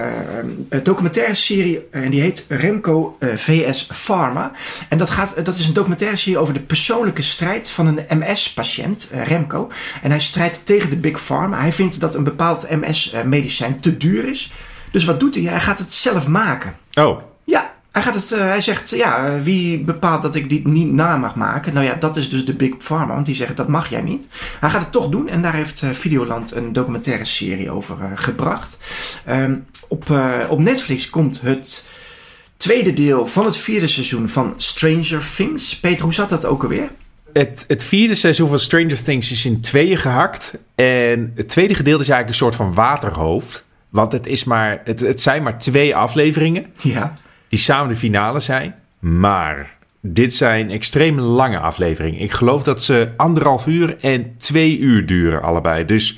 documentaire serie. En die heet Remco VS Pharma. En dat, gaat, dat is een documentaire serie over de persoonlijke strijd van een MS-patiënt, Remco. En hij strijdt tegen de Big Pharma. Hij vindt dat een bepaald MS-medicijn te duur is. Dus wat doet hij? Hij gaat het zelf maken. Oh, Ja, hij, gaat het, eh, hij zegt, ja, wie bepaalt dat ik dit niet na mag maken? Nou ja, dat is dus de Big Pharma, want die zeggen dat mag jij niet. Hij gaat het toch doen en daar heeft eh, Videoland een documentaire serie over eh, gebracht. Ehm, op, op Netflix komt het tweede deel van het vierde seizoen van Stranger Things. Peter, hoe zat dat ook alweer? het, het vierde seizoen van Stranger Things is in tweeën gehakt. En het tweede gedeelte is eigenlijk een soort van waterhoofd. Want het, is maar, het, het zijn maar twee afleveringen Ja. Die samen de finale zijn. Maar dit zijn extreem lange afleveringen. Ik geloof dat ze anderhalf uur en twee uur duren allebei. Dus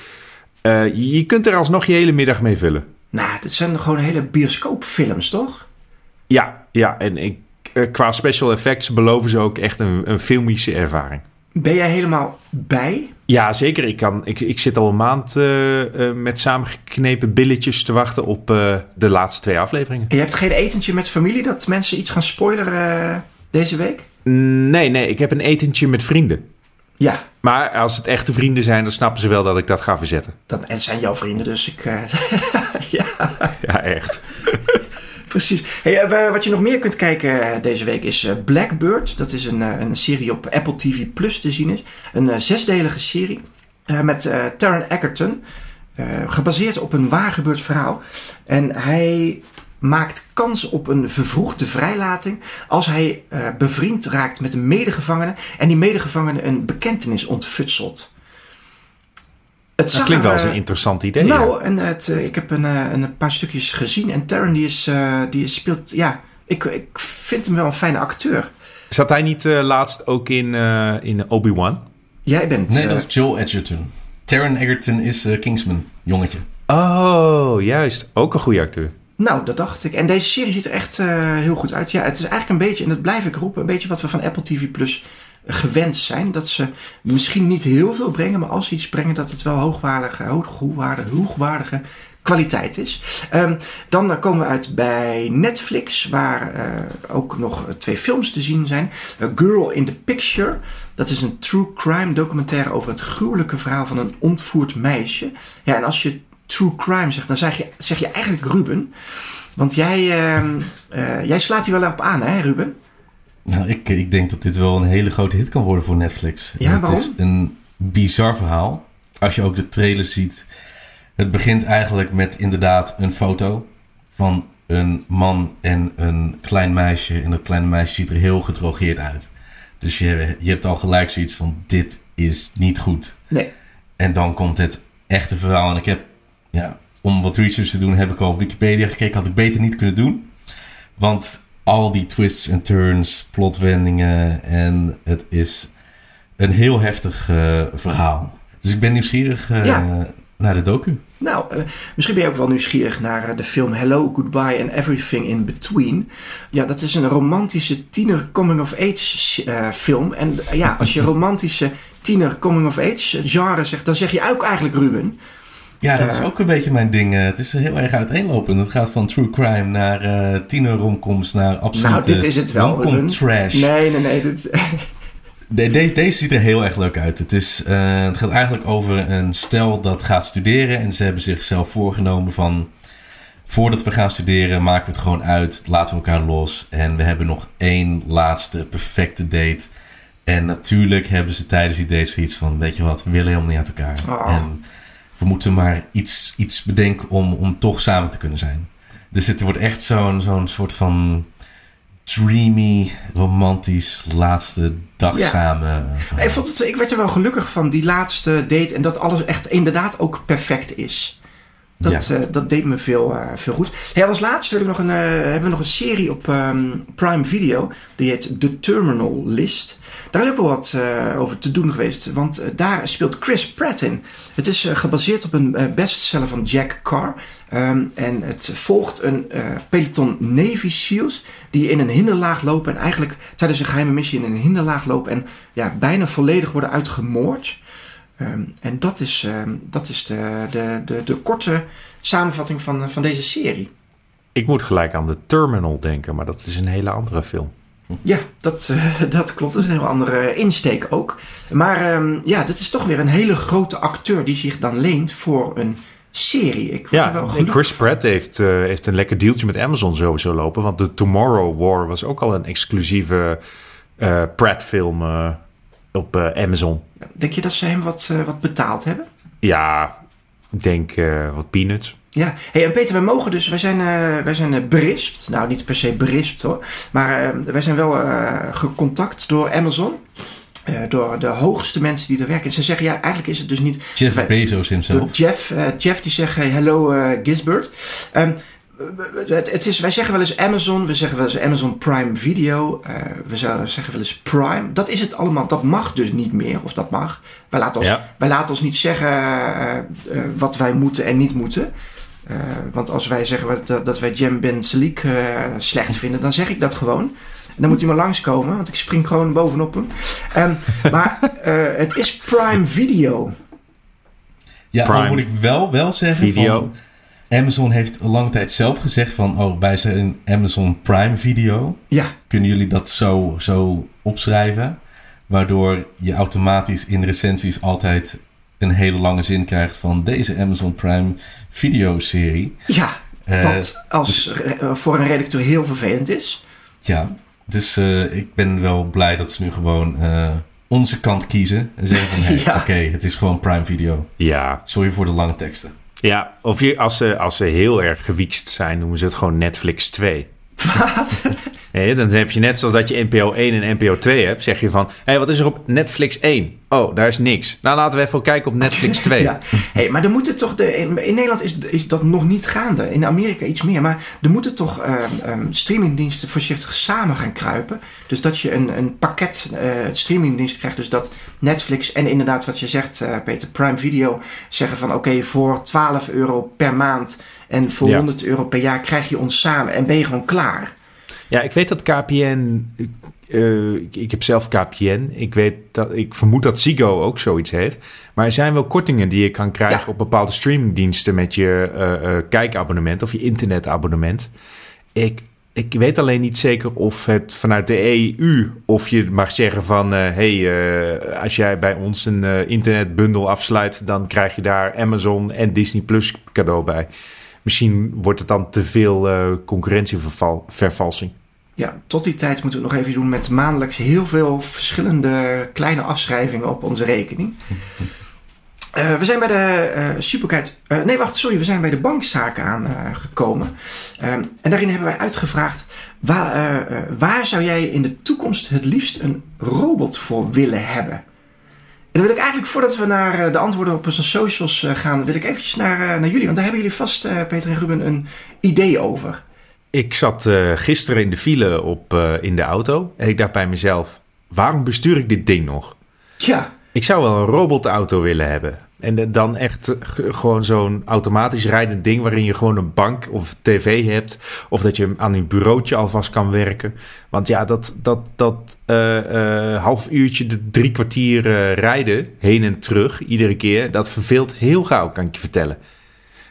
eh, je kunt er alsnog je hele middag mee vullen. Nou, dit zijn gewoon hele bioscoopfilms, toch? Ja, ja en ik, eh, qua special effects beloven ze ook echt een, een filmische ervaring. Ben jij helemaal bij? Ja, zeker. Ik, kan, ik, ik zit al een maand eh, eh, met samengeknepen billetjes te wachten op eh, de laatste twee afleveringen. En je hebt geen etentje met familie dat mensen iets gaan spoileren deze week? Nee, nee, ik heb een etentje met vrienden. Ja, Maar als het echte vrienden zijn, dan snappen ze wel dat ik dat ga verzetten. dat en zijn jouw vrienden, dus ik. <laughs> ja, Ja, echt. <laughs> precies. Eh, wa- wat je nog meer kunt kijken eh, deze week is eh, Blackbird. Dat is een, een serie op Apple TV Plus te zien is. Een zesdelige serie met eh Taron gebaseerd op een waar gebeurd verhaal. En hij maakt kans op een vervroegde vrijlating als hij bevriend raakt met een medegevangene en die medegevangene een bekentenis ontvutselt. Het Dat klinkt wel eens eh, een interessant idee. nou, en het, eh, ik heb een, eh, een paar stukjes gezien. En Taron die, is, eh, die is- speelt... Ja, ik, ik vind hem wel een fijne acteur. Zat hij niet eh, laatst ook in, eh, in Obi-Wan? Jij bent... Nee, eh, dat is Joel Edgerton. Taron Egerton is eh, Kingsman, jongetje. Oh, juist. Ook een goede acteur. Nou, dat dacht ik. En deze serie ziet er echt eh, heel goed uit. Ja, het is eigenlijk een beetje, en dat blijf ik roepen, een beetje wat we van Apple TV Plus gewend zijn. Dat ze misschien niet heel veel brengen, maar als ze iets brengen, dat het wel hoogwaardige, hoogwaardige, hoogwaardige kwaliteit is. Ehm, dan eh, komen we uit bij Netflix, waar eh, ook nog twee films te zien zijn. A Girl in the Picture. Dat is een true crime documentaire over het gruwelijke verhaal van een ontvoerd meisje. Ja, en als je true crime zegt, dan zeg je, zeg je eigenlijk Ruben. Want jij, ehm, eh, jij slaat hier wel op aan, hè, Ruben? Nou, ik, ik denk dat dit wel een hele grote hit kan worden voor Netflix. Ja, het waarom? is een bizar verhaal. Als je ook de trailer ziet. Het begint eigenlijk met inderdaad een foto van een man en een klein meisje. En dat kleine meisje ziet er heel gedrogeerd uit. Dus je, je hebt al gelijk zoiets van: dit is niet goed. Nee. En dan komt het echte verhaal. En ik heb, ja, om wat research te doen, heb ik al op Wikipedia gekeken. Had ik beter niet kunnen doen. Want al die twists en turns, plotwendingen. En het is een heel heftig eh, verhaal. Dus ik ben nieuwsgierig eh, Ja. naar de docu. Nou, eh, misschien ben je ook wel nieuwsgierig naar de film Hello, Goodbye and Everything in Between. Ja, dat is een romantische tiener coming-of-age film. En ja, als je <laughs> romantische tiener coming-of-age genre zegt, dan zeg je ook eigenlijk Ruben. Ja, dat is Eh. ook een beetje mijn ding. Eh, het is heel erg uiteenlopend. Het gaat van true crime naar eh tiener romcoms naar absolute nou, dit is het wel, trash. Nee, nee, nee. Dit, <laughs> De- de- deze ziet er heel erg leuk uit. Het, is, eh, het gaat eigenlijk over een stel dat gaat studeren. En ze hebben zichzelf voorgenomen van... voordat we gaan studeren maken we het gewoon uit, laten we elkaar los en we hebben nog één laatste perfecte date. En natuurlijk hebben ze tijdens die date zoiets van, weet je wat, we willen helemaal niet uit elkaar. Oh. En we moeten maar iets, iets bedenken om, om toch samen te kunnen zijn. Dus het wordt echt zo'n zo'n soort van dreamy, romantisch laatste dag Ja. samen. verhaal. Ik, vond het, ik werd er wel gelukkig van, die laatste date. En dat alles echt inderdaad ook perfect is. Dat, Ja. eh, dat deed me veel, eh, veel goed. Hey, als laatste wil ik nog een, eh, hebben we nog een serie op ehm, Prime Video. Die heet The Terminal List. Daar is ook wel wat over te doen geweest. Want daar speelt Chris Pratt in. Het is gebaseerd op een bestseller van Jack Carr. Ehm, en het volgt een peloton Navy SEALs. Die in een hinderlaag lopen. En eigenlijk tijdens een geheime missie in een hinderlaag lopen. En ja, bijna volledig worden uitgemoord. Ehm, en dat is, ehm, dat is de, de, de, de korte samenvatting van, van deze serie. Ik moet gelijk aan de Terminal denken, maar dat is een hele andere film. Ja, dat, eh, <laughs> dat klopt. Dat is een heel andere insteek ook. Maar ehm, ja, dit is toch weer een hele grote acteur die zich dan leent voor een serie. Ik Ja, wel Chris. Pratt heeft, eh, heeft een lekker dealtje met Amazon sowieso lopen. Want de Tomorrow War was ook al een exclusieve eh, Pratt-film eh, op eh, Amazon. Denk je dat ze hem wat, eh, wat betaald hebben? Ja, ik denk eh, wat peanuts. Ja, hey, en Peter, wij mogen dus, wij zijn, eh, wij zijn berispt. Nou, niet per se berispt hoor. Maar eh, wij zijn wel eh, gecontact door Amazon. Eh, door de hoogste mensen die er werken. En ze zeggen, ja, eigenlijk is het dus niet... Jeff wij- Bezos door himself. Jeff, Jeff die zegt, hey, hello eh, Gisbert. Ehm, het, het is, wij zeggen wel eens Amazon, we zeggen wel eens Amazon Prime Video, eh, we zeggen wel eens Prime. Dat is het allemaal, dat mag dus niet meer, of dat mag. Wij laten ons, Ja. wij laten ons niet zeggen eh, eh, wat wij moeten en niet moeten. Eh, want als wij zeggen dat, dat wij Jem Ben Salik eh, slecht vinden, dan zeg ik dat gewoon. En dan moet hij maar langskomen, want ik spring gewoon bovenop hem. Ehm, <laughs> maar eh, het is Prime Video. Ja, Prime. dan moet ik wel, wel zeggen Video. van... Amazon heeft een lange tijd zelf gezegd van... Oh, wij zijn Amazon Prime Video. Ja, Kunnen jullie dat zo, zo opschrijven? Waardoor je automatisch in recensies altijd een hele lange zin krijgt van... Deze Amazon Prime Video serie. ja. Eh, Wat als eh, voor een redacteur heel vervelend is. Ja, dus eh, ik ben wel blij dat ze nu gewoon eh, onze kant kiezen. En zeggen van, hey, <laughs> Ja. oké, het is gewoon Prime Video. Ja, Sorry voor de lange teksten. Ja of je, als, ze, als ze heel erg gewiekst zijn, noemen ze het gewoon Netflix 2. Wat? Dan heb je net zoals dat je NPO 1 en NPO 2 hebt, zeg je van... Hé, hey, wat is er op Netflix 1? Oh, daar is niks. Nou, laten we even kijken op Netflix <laughs> 2. Ja. Hey, maar er moeten toch de, in, Nederland is, is dat nog niet gaande. In Amerika iets meer. Maar er moeten toch ehm, ehm, streamingdiensten voorzichtig samen gaan kruipen. Dus dat je een, een pakket eh, streamingdienst krijgt. Dus dat Netflix en inderdaad wat je zegt, eh, Peter, Prime Video zeggen van oké, voor 12 euro per maand en voor Ja. 100 euro per jaar krijg je ons samen en ben je gewoon klaar. Ja, ik weet dat KPN... eh, ik- ik heb zelf KPN. Ik, weet dat, ik vermoed dat Ziggo ook zoiets heeft. Maar er zijn wel kortingen die je kan krijgen Ja. op bepaalde streamingdiensten... met je eh, eh, kijkabonnement of je internetabonnement. Ik, ik weet alleen niet zeker of het vanuit de EU... of je mag zeggen van... hé, hey, als jij bij ons een internetbundel afsluit... dan krijg je daar Amazon en Disney Plus cadeau bij. Misschien wordt het dan te veel eh, concurrentievervalsing. Ja, tot die tijd moeten we het nog even doen met maandelijks heel veel verschillende kleine afschrijvingen op onze rekening. <laughs> Eh, we zijn bij de eh, nee, wacht, sorry. We zijn bij de bankzaken aangekomen. Ehm, en daarin hebben wij uitgevraagd. Waar, waar zou jij in de toekomst het liefst een robot voor willen hebben? En dan wil ik eigenlijk, voordat we naar eh, de antwoorden op onze socials eh, gaan, wil ik eventjes naar, eh, naar jullie. Want daar hebben jullie vast, Peter en Ruben, een idee over. Ik zat gisteren in de file op, in de auto en ik dacht bij mezelf: waarom bestuur ik dit ding nog? Ja, Ik zou wel een robotauto willen hebben. En dan echt gewoon zo'n automatisch rijdend ding waarin je gewoon een bank of tv hebt. Of dat je aan een bureautje alvast kan werken. Want ja, dat, dat, dat eh, eh, half uurtje, de drie kwartier eh, rijden heen en terug iedere keer, dat verveelt heel gauw, kan ik je vertellen.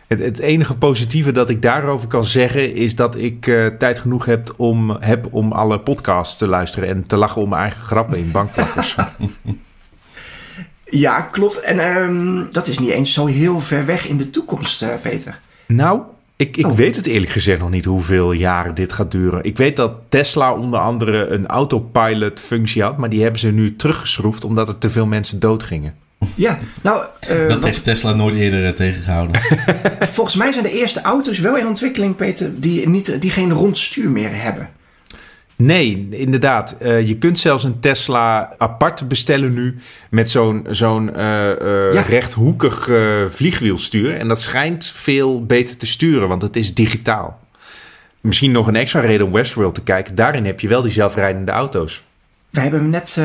Het, het enige positieve dat ik daarover kan zeggen is dat ik tijd genoeg heb om, heb om alle podcasts te luisteren en te lachen om mijn eigen grappen in bankplakkers. <laughs> Ja, klopt. En ehm, dat is niet eens zo heel ver weg in de toekomst, eh, Peter. Nou, Ik, ik Oh. weet het eerlijk gezegd nog niet hoeveel jaren dit gaat duren. Ik weet dat Tesla onder andere een autopilot functie had, maar die hebben ze nu teruggeschroefd omdat er te veel mensen doodgingen. Ja, nou, eh, Dat wat- heeft Tesla nooit eerder eh, tegengehouden. <laughs> volgens mij zijn de eerste auto's wel in ontwikkeling, Peter, die, niet, die geen rond stuur meer hebben. Nee, inderdaad. Eh, je kunt zelfs een Tesla apart bestellen nu met zo'n zo'n eh, eh, Ja. rechthoekig vliegwielstuur. En dat schijnt veel beter te sturen, want het is digitaal. Misschien nog een extra reden om Westworld te kijken. Daarin heb je wel die zelfrijdende auto's. We hebben hem net,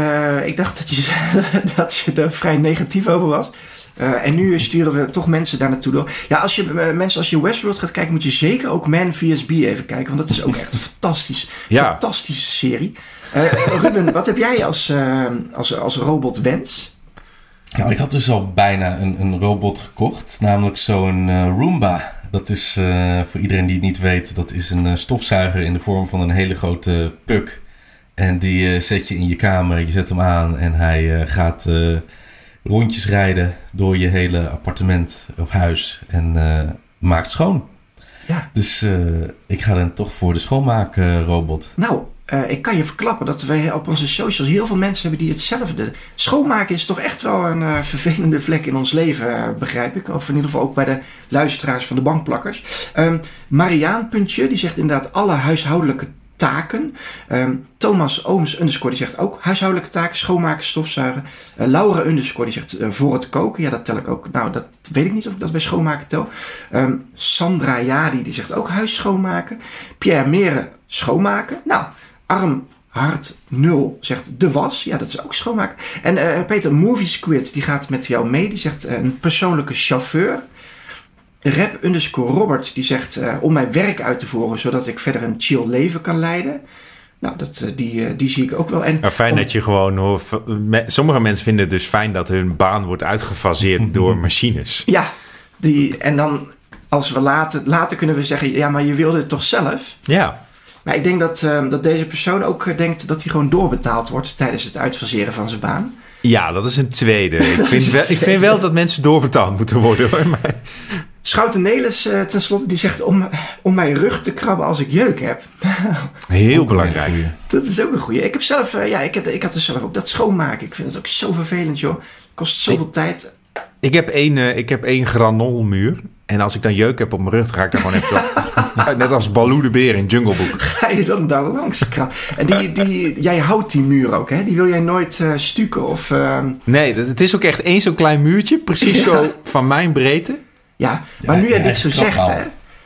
ik dacht dat je, <laughs> dat je er vrij negatief over was. Eh, en nu sturen we toch mensen daar naartoe door. Ja, als je, eh, mensen, als je Westworld gaat kijken, moet je zeker ook Man vs. B even kijken. Want dat is ook echt een fantastisch, Ja. fantastische serie. Eh, Ruben, wat heb jij als, eh, als, als robot wens? Nou, ik had dus al bijna een, een robot gekocht, namelijk zo'n Roomba. Dat is, voor iedereen die het niet weet, dat is een stofzuiger in de vorm van een hele grote puk. En die zet je in je kamer, je zet hem aan en hij gaat rondjes rijden door je hele appartement of huis en eh, maakt schoon. Ja. Dus eh, ik ga dan toch voor de schoonmaakrobot. Nou, eh, ik kan je verklappen dat wij op onze socials heel veel mensen hebben die hetzelfde. Schoonmaken is toch echt wel een vervelende vlek in ons leven, begrijp ik. Of in ieder geval ook bij de luisteraars van de bankplakkers. Ehm Mariaan Puntje, die zegt inderdaad alle huishoudelijke taken. Ehm, Thomas Ooms underscore, die zegt ook huishoudelijke taken, schoonmaken, stofzuigen. Eh, Laura underscore, die zegt eh, voor het koken. Ja, dat tel ik ook. Nou, dat weet ik niet of ik dat bij schoonmaken tel. Ehm, Sandra Jadi, die zegt ook huis schoonmaken. Pierre Meren, schoonmaken. Nou, Arm Hart 0 zegt de was. Ja, dat is ook schoonmaken. En eh, Peter Movie Squid, die gaat met jou mee. Die zegt een persoonlijke chauffeur. Rap underscore Robert, die zegt eh, om mijn werk uit te voeren, zodat ik verder een chill leven kan leiden. Nou, dat, eh, die, eh, die zie ik ook wel. En Maar fijn om- dat je gewoon... hoor, me- Sommige mensen vinden het dus fijn dat hun baan wordt uitgefaseerd <laughs> door machines. Ja, die, en dan als we later, later kunnen we zeggen, ja, maar je wilde het toch zelf? Ja, Maar ik denk dat, eh, dat deze persoon ook denkt dat hij gewoon doorbetaald wordt tijdens het uitfaseren van zijn baan. ja dat is een tweede. <laughs> Ik vind, wel, ik vind wel dat mensen doorbetaald moeten worden hoor. Maar... <laughs> Schouten Nelis eh, tenslotte, die zegt om, om mijn rug te krabben als ik jeuk heb. Heel belangrijk. goeie. Dat is ook een goeie. Ik heb zelf, eh, ja, ik, had, ik had dus zelf ook dat schoonmaken. Ik vind het ook zo vervelend, joh. Kost zoveel tijd. Ik heb één, eh, ik heb één granolmuur. En als ik dan jeuk heb op mijn rug, dan ga ik daar gewoon even... op. <laughs> Net als Baloo de beer in Jungle Book. <laughs> Ga je dan daar langs krabben? En die, die, jij houdt die muur ook, hè? Die wil jij nooit eh, stukken of... ehm, Nee, dat- het is ook echt één zo'n klein muurtje. Precies <laughs> Ja. zo van mijn breedte. Ja, maar Ja, nu jij ja, dit zo zegt, hè.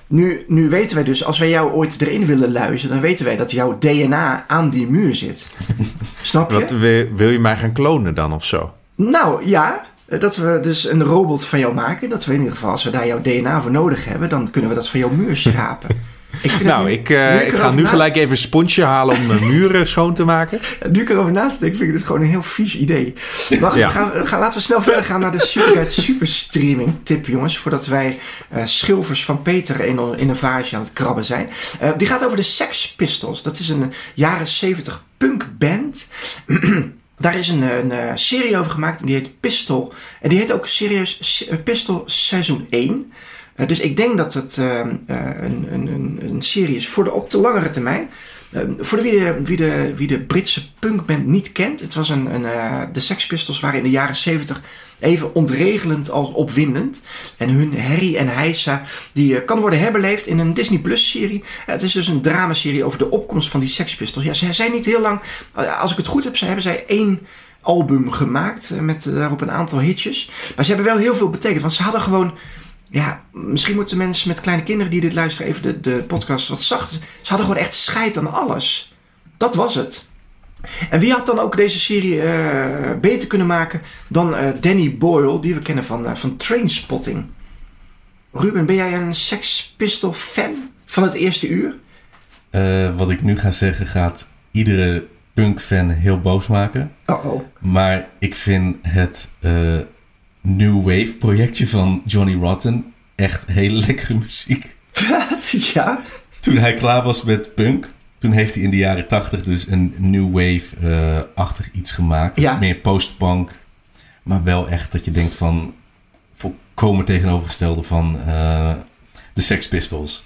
Nu, nu weten wij dus, als wij jou ooit erin willen luizen, dan weten wij dat jouw DNA aan die muur zit. <laughs> Snap je? Wat, wil, wil je mij gaan klonen dan of zo? Nou ja, dat we dus een robot van jou maken. Dat we in ieder geval, als we daar jouw DNA voor nodig hebben, dan kunnen we dat van jouw muur schrapen. <laughs> Ik Nou, ik, eh, ik ga nu gelijk even een sponsje halen om mijn muren <laughs> schoon te maken. Nu ik erover naast denk, vind ik dit gewoon een heel vies idee. Wacht, Ja. gaan, gaan- laten we snel verder gaan naar de Superguide Superstreaming tip, jongens. Voordat wij eh, schilfers van Peter in, in een vaasje aan het krabben zijn. Eh, die gaat over de Sex Pistols. Dat is een jaren 70 punkband. <clears throat> Daar is een, een, serie over gemaakt en die heet Pistol. En die heet ook serieus Pistol seizoen 1. Eh, dus ik denk dat het eh, eh, een, een, een, een serie is voor de op de langere termijn. Voor de, wie, de, wie, de, Britse punkband niet kent, het was een, een, de Sex Pistols waren in de jaren 70 even ontregelend als opwindend. En hun herrie en heisa die kan worden herbeleefd in een Disney Plus serie. Het is dus een dramaserie over de opkomst van die Sex Pistols. Ja, ze zijn niet heel lang, als ik het goed heb, ze hebben zij één album gemaakt met daarop een aantal hitjes. Maar ze hebben wel heel veel betekend, want ze hadden gewoon ja, misschien moeten mensen met kleine kinderen die dit luisteren even de, de podcast wat zachter. Ze hadden gewoon echt scheid aan alles. Dat was het. En wie had dan ook deze serie eh, beter kunnen maken dan eh, Danny Boyle, die we kennen van, uh, van Trainspotting. Ruben, ben jij een Sex Pistol fan van het eerste uur? Wat ik nu ga zeggen gaat iedere punkfan heel boos maken. Uh oh. Maar ik vind het New Wave projectje van Johnny Rotten echt hele lekkere muziek. ja? Toen hij klaar was met punk, toen heeft hij in de jaren tachtig dus een New Wave-achtig iets gemaakt. Ja. Meer post-punk, maar wel echt dat je denkt van volkomen tegenovergestelde van uh, de Sex Pistols.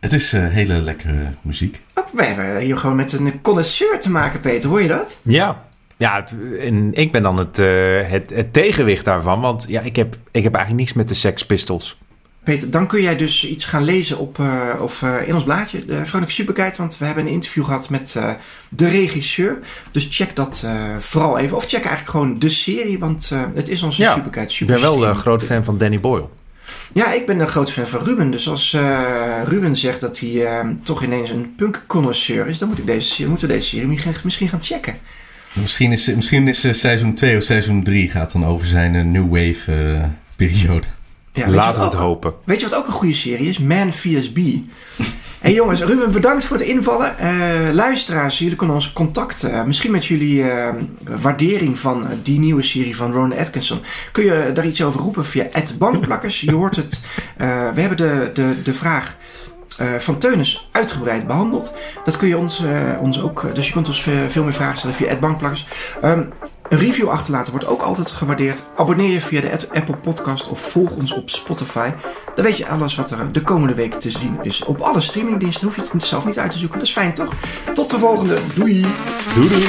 Het is eh, hele lekkere muziek. Ook, we hebben hier gewoon met een connoisseur te maken, Peter. Hoor je dat? Ja, ja en ik ben dan het, eh, het, het tegenwicht daarvan. Want ja, ik heb, ik heb eigenlijk niks met de Sex Pistols. Peter, dan kun jij dus iets gaan lezen op, eh, of, eh, in ons blaadje, de Vrolijk Superkite. Want we hebben een interview gehad met de regisseur. Dus check dat vooral even. Of check eigenlijk gewoon de serie, want het is onze Ja, Superkite. Ik ben wel een groot fan van Danny Boyle. Ja, ik ben een groot fan van Ruben. Dus als Ruben zegt dat hij toch ineens een punk-connoisseur is, dan moet ik deze, moeten we deze serie misschien gaan checken. Misschien is, misschien is eh, seizoen 2 of seizoen 3 gaat dan over zijn eh, New Wave eh, periode. Ja, Laten we het hopen. Weet je wat ook een goede serie is? Man vs. B. hey jongens, Ruben, bedankt voor het invallen. Eh, luisteraars, jullie kunnen ons contacten. Misschien met jullie eh, waardering van die nieuwe serie van Ronan Atkinson. Kun je daar iets over roepen via @bankplakkers? Je hoort het. eh, we hebben de, de, de vraag eh, van Teunis uitgebreid behandeld. Dat kun je ons, eh, ons ook... Dus je kunt ons ve- veel meer vragen stellen via @bankplakkers. Ehm, een review achterlaten wordt ook altijd gewaardeerd. Abonneer je via de Apple Podcast of volg ons op Spotify. Dan weet je alles wat er de komende week te zien is. Op alle streamingdiensten hoef je het zelf niet uit te zoeken. Dat is fijn toch? Tot de volgende. Doei doei.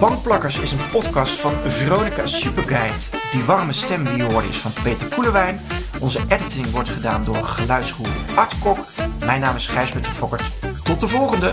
Bankplakkers is een podcast van Veronica Superguide. Die warme stem die je hoort is van Peter Koelewijn. Onze editing wordt gedaan door geluidsgoer Art Kok. Mijn naam is Gijs met de Fokkert. Tot de volgende!